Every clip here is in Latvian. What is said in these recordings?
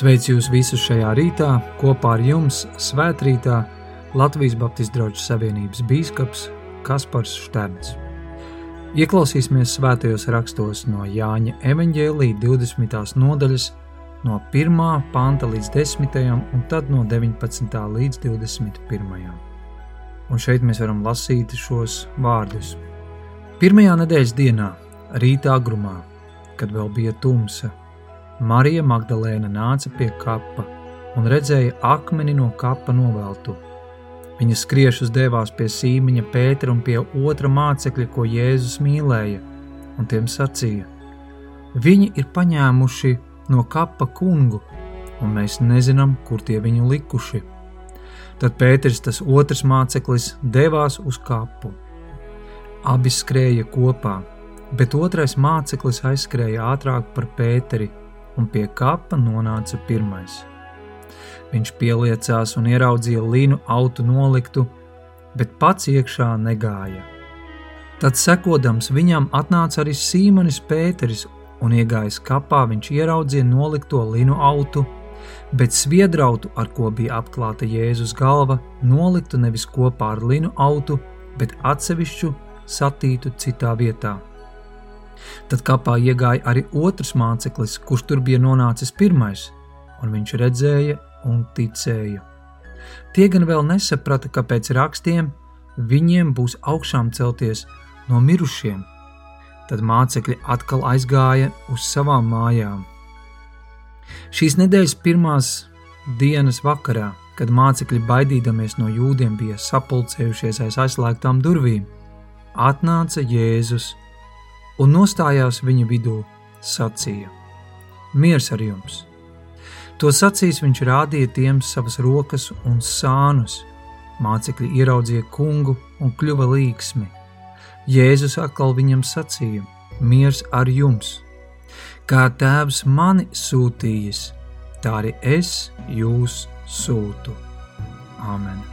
Sveicu jūs visus šajā rītā, kopā ar jums Svētrītā Latvijas Baptistu draugu savienības bīskaps Kaspars Šterns. Ieklausīsimies svētajos rakstos no Jāņa evaņģēlī 20. nodaļas, no 1. panta līdz 10. un tad no 19. līdz 21. Un šeit mēs varam lasīt šos vārdus. Pirmajā nedēļas dienā, rītā agrumā, kad vēl bija tumsa, Marija Magdalēna nāca pie kapa un redzēja akmeni no kapa noveltu. Viņa skriešus devās pie sīmiņa Pētera un pie otra mācekļa, ko Jēzus mīlēja, un tiem sacīja: Viņi ir paņēmuši no kapa kungu, un mēs nezinām, kur tie viņu likuši. Tad Pēters, tas otrs māceklis, devās uz kapu. Abi skrēja kopā, bet otrais māceklis aizskrēja ātrāk par Pēteri un pie kapa nonāca pirmais. Viņš pieliecās un ieraudzīja līnu autu noliktu, bet pats iekšā negāja. Tad, sekodams viņam, atnāca arī Sīmanis Pēteris, un iegājis kapā viņš ieraudzīja nolikto linu autu, bet sviedrautu, ar ko bija apklāta Jēzus galva, noliktu nevis kopā ar linu autu, bet atsevišķu satītu citā vietā. Tad kapā iegāja arī otrs māceklis, kurš tur bija nonācis pirmais, un viņš redzēja un ticēja. Tie gan vēl nesaprata, ka pēc rakstiem viņiem būs augšām celties no mirušiem. Tad mācekļi atkal aizgāja uz savām mājām. Šīs nedēļas pirmās dienas vakarā, kad mācekļi baidīdamies no jūdiem bija sapulcējušies aiz aizslēgtām durvīm, atnāca Jēzus un nostājās viņa vidū, sacīja: Miers ar jums! To sacīs viņš rādīja tiem savas rokas un sānus. Mācekļi ieraudzīja kungu un kļuva līksmi. Jēzus atkal viņam sacīja: Miers ar jums! Kā tēvs mani sūtījis, tā arī es jūs sūtu. Āmen!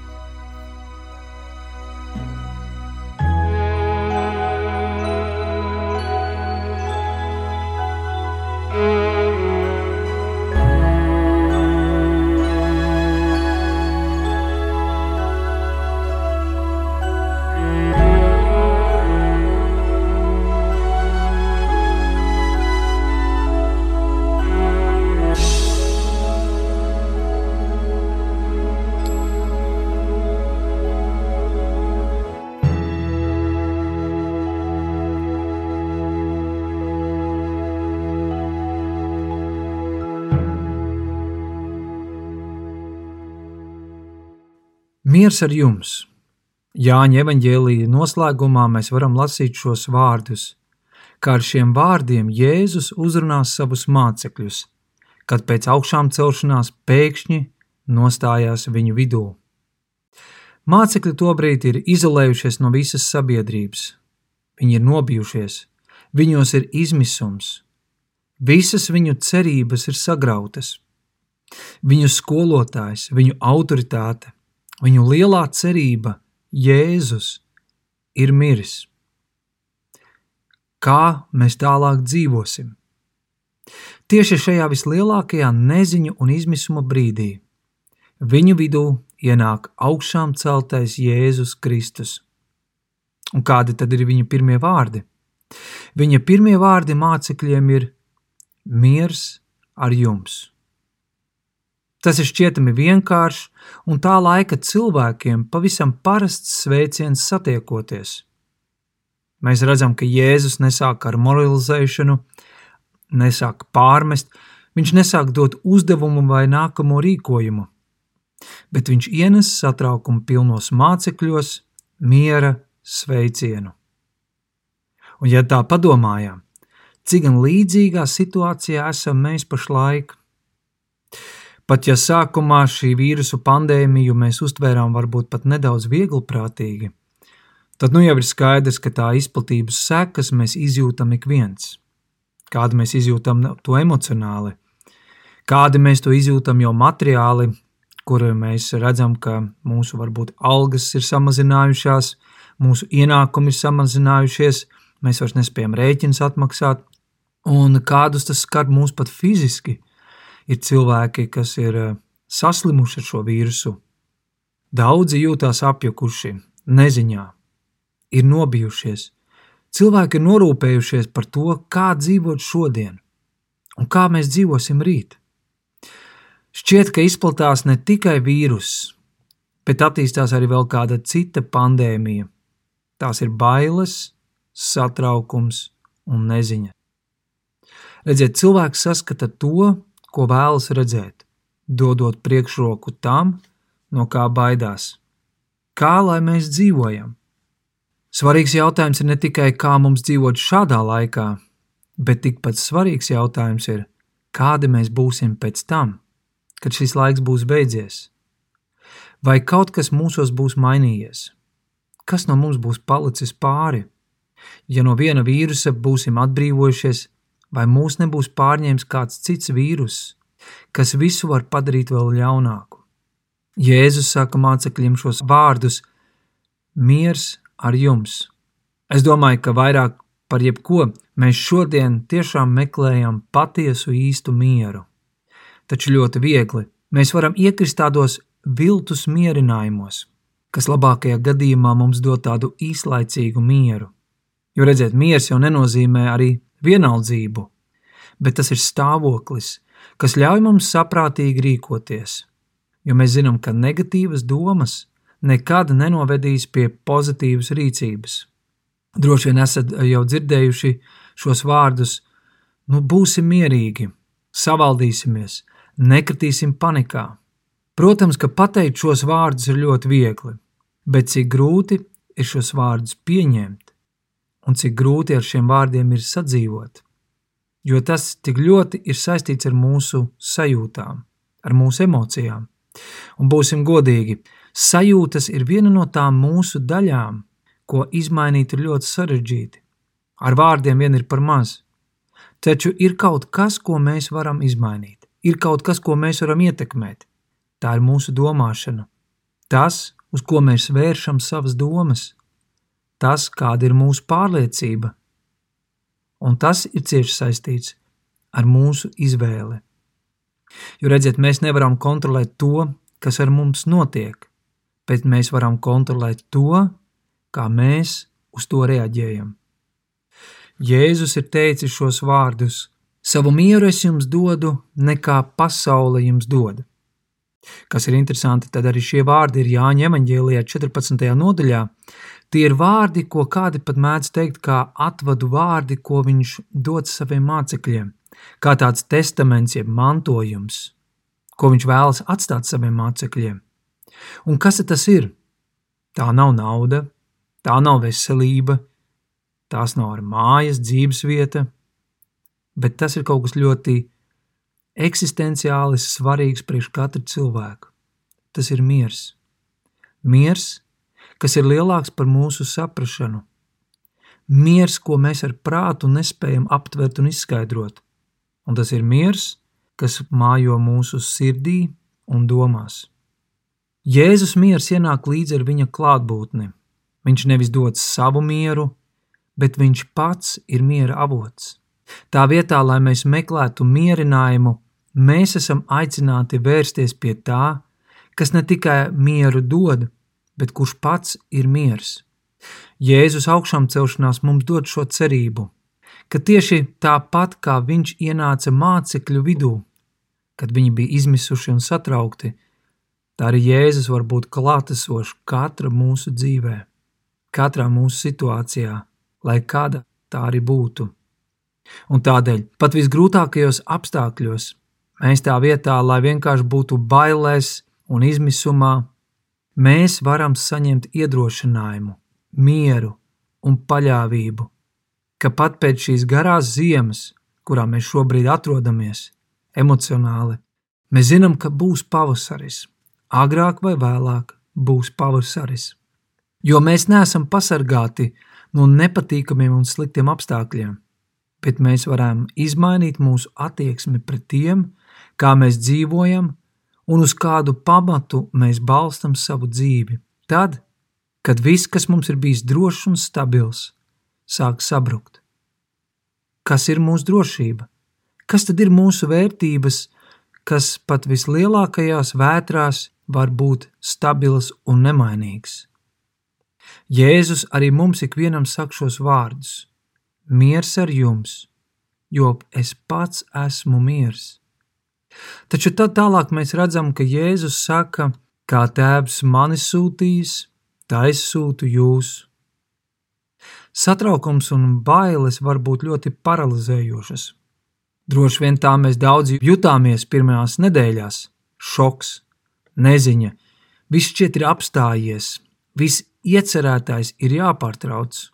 Miers ar jums! Jāņa evanģēlīja noslēgumā mēs varam lasīt šos vārdus, kā ar šiem vārdiem Jēzus uzrunās savus mācekļus, kad pēc augšām celšanās pēkšņi nostājās viņu vidū. Mācekļi tobrīd ir izolējušies no visas sabiedrības. Viņi ir nobijušies, viņos ir izmisums, visas viņu cerības ir sagrautas. Viņu skolotājs, viņu autoritāte, Viņu lielā cerība, Jēzus, ir miris. Kā mēs tālāk dzīvosim? Tieši šajā vislielākajā neziņu un izmisuma brīdī viņu vidū ienāk augšām celtais Jēzus Kristus. Un kādi tad ir viņa pirmie vārdi? Viņa pirmie vārdi mācekļiem ir miers ar jums. Tas ir šķietami vienkāršs un tā laika cilvēkiem pavisam parasts sveiciens satiekoties. Mēs redzam, ka Jēzus nesāk ar moralizēšanu, nesāk pārmest, viņš nesāk dot uzdevumu vai nākamo rīkojumu, bet viņš ienes satraukumu pilnos mācekļos miera sveicienu. Un ja tā padomājām, cik līdzīgā situācijā esam mēs pašlaik – Pat ja sākumā šī vīrusu pandēmiju mēs uztvērām varbūt pat nedaudz vieglprātīgi, tad nu jau ir skaidrs, ka tā izplatības sekas mēs izjūtam ik viens. Kādu mēs izjūtam to emocionāli, kādi mēs to izjūtam jau materiāli, kur mēs redzam, ka mūsu varbūt algas ir samazinājušās, mūsu ienākumi ir samazinājušies, mēs vairs nespējam rēķinus atmaksāt, un kādus tas skar mūs pat fiziski – Ir cilvēki, kas ir eh, saslimuši ar šo vīrusu. Daudzi jūtās apjukuši, neziņā, ir nobijušies. Cilvēki ir norūpējušies par to, kā dzīvot šodien un kā mēs dzīvosim rīt. Šķiet, ka izplatās ne tikai vīruss, bet attīstās arī vēl kāda cita pandēmija. Tās ir bailes, satraukums un neziņa. Redziet, cilvēks saskata to, ko vēlas redzēt, dodot priekšroku tam, no kā baidās. Kā lai mēs dzīvojam? Svarīgs jautājums ir ne tikai, kā mums dzīvot šādā laikā, bet tikpat svarīgs jautājums ir, kādi mēs būsim pēc tam, kad šis laiks būs beidzies. Vai kaut kas mūsos būs mainījies? Kas no mums būs palicis pāri? Ja no viena vīrusa būsim atbrīvojušies, vai mūs nebūs pārņēmis kāds cits vīrus, kas visu var padarīt vēl ļaunāku? Jēzus saka mācekļiem šos vārdus: Miers ar jums! Es domāju, ka vairāk par jebko mēs šodien tiešām meklējam patiesu īstu mieru. Taču ļoti viegli mēs varam iekrist tādos viltus mierinājumos, kas labākajā gadījumā mums dod tādu īslaicīgu mieru. Jo redziet, miers jau nenozīmē arī vienaldzību, bet tas ir stāvoklis, kas ļauj mums saprātīgi rīkoties. Jo mēs zinām, ka negatīvas domas nekad nenovedīs pie pozitīvas rīcības. Droši vien esat jau dzirdējuši šos vārdus: nu, būsim mierīgi, savaldīsimies, nekritīsim panikā. Protams, ka pateikt šos vārdus ir ļoti viegli, bet cik grūti ir šos vārdus pieņemt un cik grūti ar šiem vārdiem ir sadzīvot. Jo tas tik ļoti ir saistīts ar mūsu sajūtām, ar mūsu emocijām. Un būsim godīgi, sajūtas ir viena no tām mūsu daļām, ko izmainīt ir ļoti sarežģīti. Ar vārdiem vien ir par maz. Taču ir kaut kas, ko mēs varam izmainīt. Ir kaut kas, ko mēs varam ietekmēt. Tā ir mūsu domāšana. Tas, uz ko mēs vēršam savas domas, tas, kāda ir mūsu pārliecība, un tas ir cieši saistīts ar mūsu izvēli. Jo redziet, mēs nevaram kontrolēt to, kas ar mums notiek, bet mēs varam kontrolēt to, kā mēs uz to reaģējam. Jēzus ir teicis šos vārdus: Savu mieru es jums dodu, nekā pasaule jums dod. Kas ir interesanti, tad arī šie vārdi ir Jāņa evanģēlijā 14. nodaļā, Tie ir vārdi, ko kādi pat mēdz teikt, kā atvadu vārdi, ko viņš dod saviem mācekļiem, kā tāds testaments, jeb mantojums, ko viņš vēlas atstāt saviem mācekļiem. Un kas tas ir? Tā nav nauda, tā nav veselība, tās nav ar mājas, dzīves vieta, bet tas ir kaut kas ļoti eksistenciāli svarīgs priekš katra cilvēka. Tas ir miers. Miers, kas ir lielāks par mūsu saprāšanu. Miers, ko mēs ar prātu nespējam aptvert un izskaidrot, un tas ir miers, kas mājo mūsu sirdī un domās. Jēzus miers ienāk līdzi ar viņa klātbūtni. Viņš nevis dod savu mieru, bet viņš pats ir miera avots. Tā vietā, lai mēs meklētu mierinājumu, mēs esam aicināti vērsties pie tā, kas ne tikai mieru dod, bet kurš pats ir miers. Jēzus augšām celšanās mums dod šo cerību, ka tieši tāpat kā viņš ienāca mācekļu vidū, kad viņi bija izmisuši un satraukti, tā arī Jēzus var būt klātesošs katra mūsu dzīvē, katrā mūsu situācijā, lai kāda tā arī būtu. Un tādēļ pat visgrūtākajos apstākļos mēs tā vietā, lai vienkārši būtu bailēs un izmisumā, mēs varam saņemt iedrošinājumu, mieru un paļāvību, ka pat pēc šīs garās ziemas, kurā mēs šobrīd atrodamies, emocionāli, mēs zinām, ka būs pavasaris. Agrāk vai vēlāk būs pavasaris. Jo mēs neesam pasargāti no nepatīkamiem un sliktiem apstākļiem, bet mēs varam izmainīt mūsu attieksmi pret tiem, kā mēs dzīvojam un uz kādu pamatu mēs balstam savu dzīvi. Tad, kad viss, kas mums ir bijis drošs un stabils, sāk sabrukt. Kas ir mūsu drošība? Kas tad ir mūsu vērtības, kas pat vislielākajās vētrās var būt stabils un nemainīgs. Jēzus arī mums ikvienam saka šos vārdus: Miers ar jums, jo es pats esmu miers. Taču tad tālāk mēs redzam, ka Jēzus saka, kā tēvs mani sūtījis, tā es sūtu jūs. Satraukums un bailes var būt ļoti paralizējošas. Droši vien tā mēs daudzi jutāmies pirmajās nedēļās - šoks, neziņa, viss šķiet ir apstājies, viss iecerētais ir jāpārtrauc.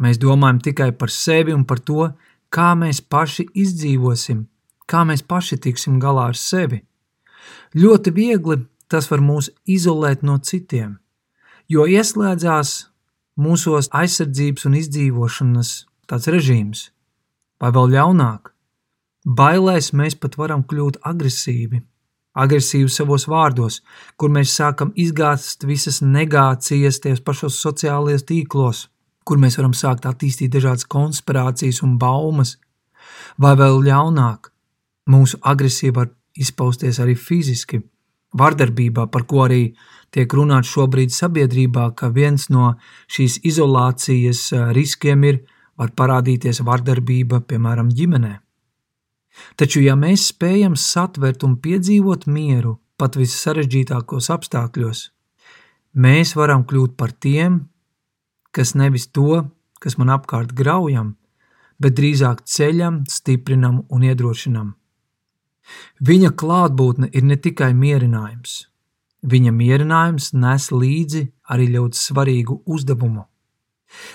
Mēs domājam tikai par sevi un par to, kā mēs paši izdzīvosim, kā mēs paši tiksim galā ar sevi. Ļoti viegli tas var mūs izolēt no citiem, jo ieslēdzās mūsos aizsardzības un izdzīvošanas tāds režīms, vai vēl ļaunāk. Bailēs mēs pat varam kļūt agresīvi, agresīvi savos vārdos, kur mēs sākam izgāzt visas negācijas tajos pašos sociālajos tīklos, kur mēs varam sākt attīstīt dažādas konspirācijas un baumas, vai vēl ļaunāk, mūsu agresija var izpausties arī fiziski, vardarbībā, par ko arī tiek runāts šobrīd sabiedrībā, ka viens no šīs izolācijas eh, riskiem ir, var parādīties vardarbība, piemēram, ģimenē. Taču, ja mēs spējam satvert un piedzīvot mieru pat vissarežģītākos apstākļos, mēs varam kļūt par tiem, kas nevis to, kas man apkārt graujam, bet drīzāk ceļam, stiprinam un iedrošinam. Viņa klātbūtne ir ne tikai mierinājums, viņa mierinājums nes līdzi arī ļoti svarīgu uzdevumu.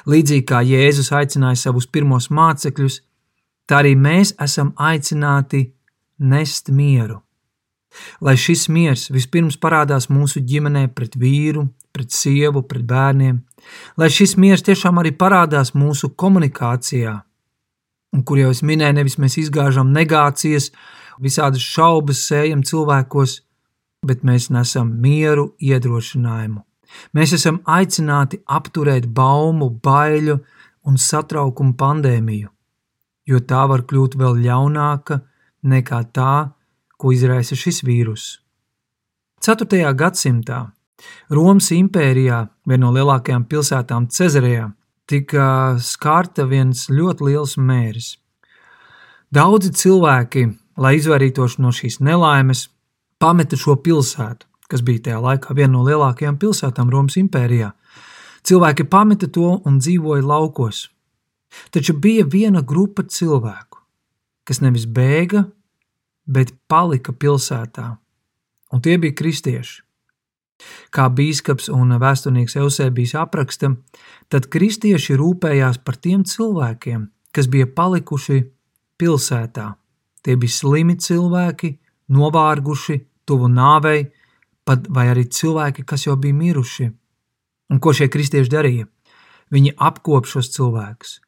Līdzīgi kā Jēzus aicināja savus pirmos mācekļus, tā arī mēs esam aicināti nest mieru. Lai šis miers vispirms parādās mūsu ģimenē pret vīru, pret sievu, pret bērniem, lai šis miers tiešām arī parādās mūsu komunikācijā, un kur jau es minēju, nevis mēs izgāžam negācijas, visādas šaubas sējam cilvēkos, bet mēs nesam mieru, iedrošinājumu. Mēs esam aicināti apturēt baumu, baiļu un satraukumu pandēmiju, jo tā var kļūt vēl ļaunāka nekā tā, ko izraisa šis vīrus. 4. gadsimtā Romas impērijā, viena no lielākajām pilsētām Cezarejā, tika skārta viens ļoti liels mēris. Daudzi cilvēki lai izvairītos no šīs nelaimes, pameta šo pilsētu, kas bija tajā laikā viena no lielākajām pilsētām Romas impērijā. Cilvēki pameta to un dzīvoja laukos. Taču bija viena grupa cilvēku, kas nevis bēga, bet palika pilsētā, un tie bija kristieši. Kā bīskaps un vēsturnieks Eusēbijs apraksta, tad kristieši rūpējās par tiem cilvēkiem, kas bija palikuši pilsētā Tie bija slimi cilvēki, novārguši, tuvu nāvei, pat vai arī cilvēki, kas jau bija miruši. Un ko šie kristieši darīja? Viņi apkop šos cilvēkus,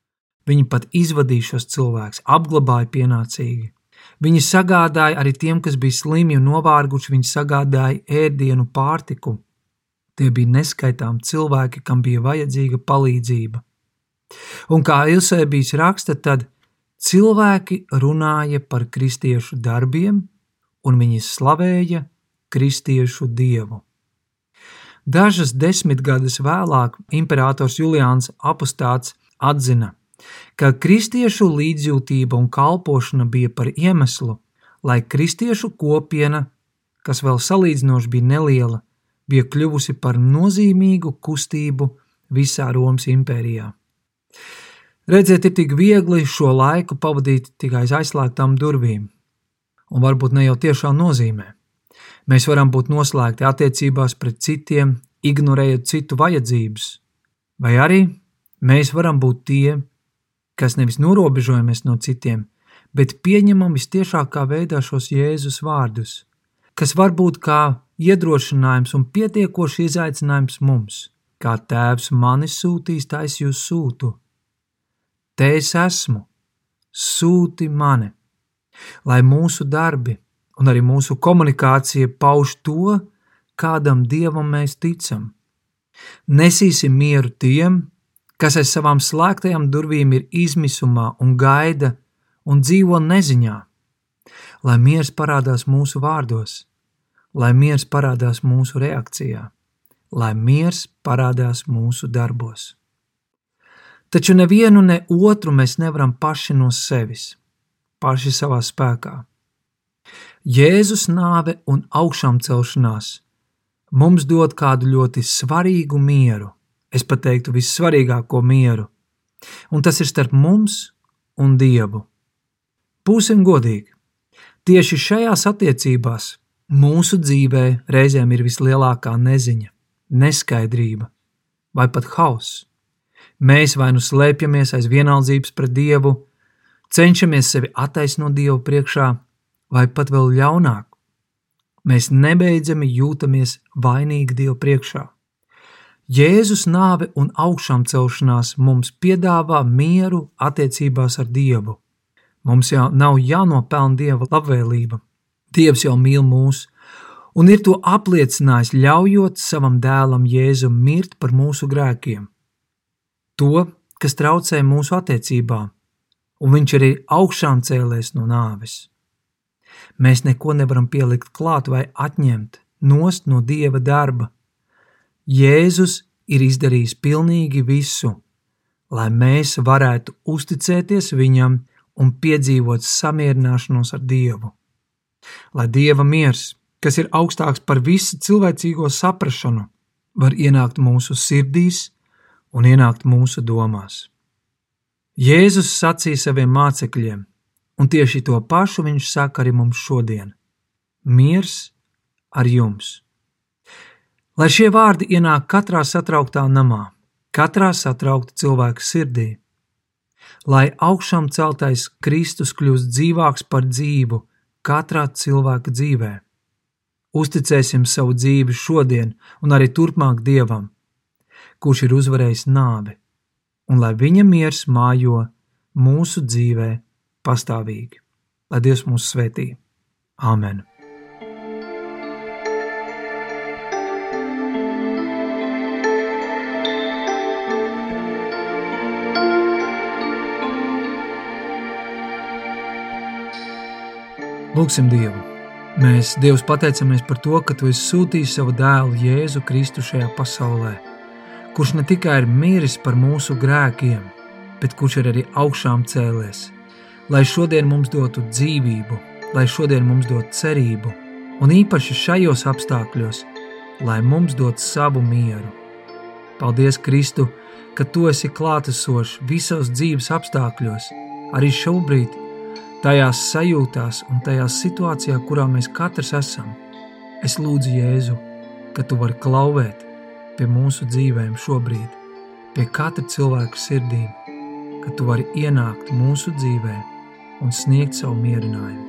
viņi pat izvadīja šos cilvēkus, apglabāja pienācīgi. Viņi sagādāja arī tiem, kas bija slimi un novārguši, viņi sagādāja ēdienu pārtiku. Tie bija neskaitām cilvēki, kam bija vajadzīga palīdzība. Un kā Ilsēbijs raksta, tad Cilvēki runāja par kristiešu darbiem, un viņi slavēja kristiešu dievu. Dažas desmitgades vēlāk imperators Julians Apostāts atzina, ka kristiešu līdzjūtība un kalpošana bija par iemeslu, lai kristiešu kopiena, kas vēl salīdzinoši bija neliela, bija kļuvusi par nozīmīgu kustību visā Romas impērijā. Redziet, ir tik viegli šo laiku pavadīt tikai aiz aizslēgtām durvīm, un varbūt ne jau tiešām nozīmē. Mēs varam būt noslēgti attiecībās pret citiem, ignorējot citu vajadzības, vai arī mēs varam būt tie, kas nevis norobežojamies no citiem, bet pieņemam visciešākā veidā šos Jēzus vārdus, kas var būt kā iedrošinājums un pietiekoši izaicinājums mums, kā tēvs mani sūtīs, tā es jūs sūtu te es esmu, sūti mani, lai mūsu darbi un arī mūsu komunikācija pauž to, kādam dievam mēs ticam. Nesīsim mieru tiem, kas aiz savām slēgtajām durvīm ir izmisumā un gaida un dzīvo neziņā. lai miers parādās mūsu vārdos, lai miers parādās mūsu reakcijā, lai miers parādās mūsu darbos. Taču nevienu ne otru mēs nevaram paši no sevis, paši savā spēkā. Jēzus nāve un augšām celšanās mums dod kādu ļoti svarīgu mieru, es pat teiktu vissvarīgāko mieru, un tas ir starp mums un Dievu. Būsim godīgi, tieši šajās attiecībās mūsu dzīvē reizēm ir vislielākā neziņa, neskaidrība vai pat hauss. Mēs vai nu slēpjamies aiz vienaldzības pret Dievu, cenšamies sevi attaisnot Dievu priekšā, vai pat vēl ļaunāk. Mēs nebeidzami jūtamies vainīgi Dievu priekšā. Jēzus nāve un augšām celšanās mums piedāvā mieru attiecībās ar Dievu. Mums jau nav jānopelna Dieva labvēlība. Dievs jau mīl mūs un ir to apliecinājis, ļaujot savam dēlam Jēzum mirt par mūsu grēkiem. To, kas traucē mūsu attiecībām, un viņš arī augšām cēlēs no nāves. Mēs neko nevaram pielikt klāt vai atņemt nost no Dieva darba, Jēzus ir izdarījis pilnīgi visu, lai mēs varētu uzticēties Viņam un piedzīvot samierināšanos ar Dievu. Lai Dieva miers, kas ir augstāks par visu cilvēcīgo saprašanu, var ienākt mūsu sirdīs un ienākt mūsu domās. Jēzus sacīja saviem mācekļiem, un tieši to pašu viņš saka arī mums šodien: Miers ar jums! Lai šie vārdi ienāk katrā satrauktā namā, katrā satraukta cilvēka sirdī, lai augšām celtais Kristus kļūst dzīvāks par dzīvu katrā cilvēka dzīvē. Uzticēsim savu dzīvi šodien un arī turpmāk Dievam, kurš ir uzvarējis nāvi, un lai viņa miers mājo mūsu dzīvē pastāvīgi. Lai Dievs mūs svētī. Āmen! Lūksim Dievu! Mēs, Dievs, pateicamies par to, ka Tu esi sūtījis savu dēlu Jēzu Kristu šajā pasaulē, kurš ne tikai ir miris par mūsu grēkiem, bet kurš ir arī augšām cēlies, lai šodien mums dotu dzīvību, lai šodien mums dotu cerību, un īpaši šajos apstākļos, lai mums dotu savu mieru. Paldies, Kristu, ka Tu esi klātesošs visos dzīves apstākļos, arī šobrīd, tajās sajūtās un tajā situācijā, kurā mēs katrs esam. Es lūdzu Jēzu, ka Tu vari klauvēt pie mūsu dzīvēm šobrīd, pie katra cilvēka sirdīm, ka Tu vari ienākt mūsu dzīvē un sniegt savu mierinājumu.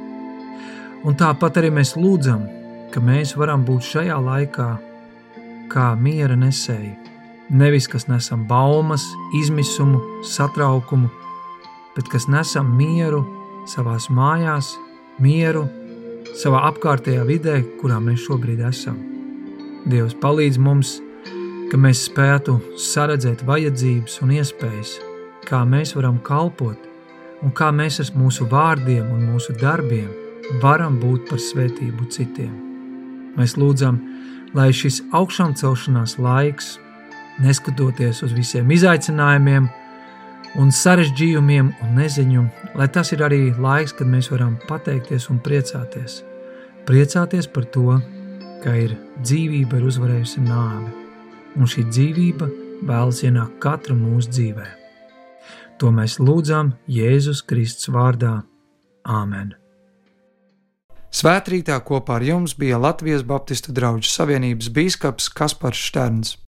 Un tāpat arī mēs lūdzam, ka mēs varam būt šajā laikā kā miera nesēji, nevis kas nesam baumas, izmisumu, satraukumu, bet kas nesam mieru savās mājās, mieru, savā apkārtējā vidē, kurā mēs šobrīd esam. Dievs palīdz mums, ka mēs spētu saredzēt vajadzības un iespējas, kā mēs varam kalpot un kā mēs ar mūsu vārdiem un mūsu darbiem varam būt par svētību citiem. Mēs lūdzam, lai šis augšām celšanās laiks, neskatoties uz visiem izaicinājumiem, un sarežģījumiem un neziņu, lai tas ir arī laiks, kad mēs varam pateikties un priecāties. Priecāties par to, ka ir dzīvība ir uzvarējusi nāvi, un šī dzīvība vēlas ienākt katra mūsu dzīvē. To mēs lūdzam Jēzus Kristus vārdā. Āmen! Svētrītā kopā ar jums bija Latvijas Baptistu draugu savienības bīskaps Kaspars Šterns.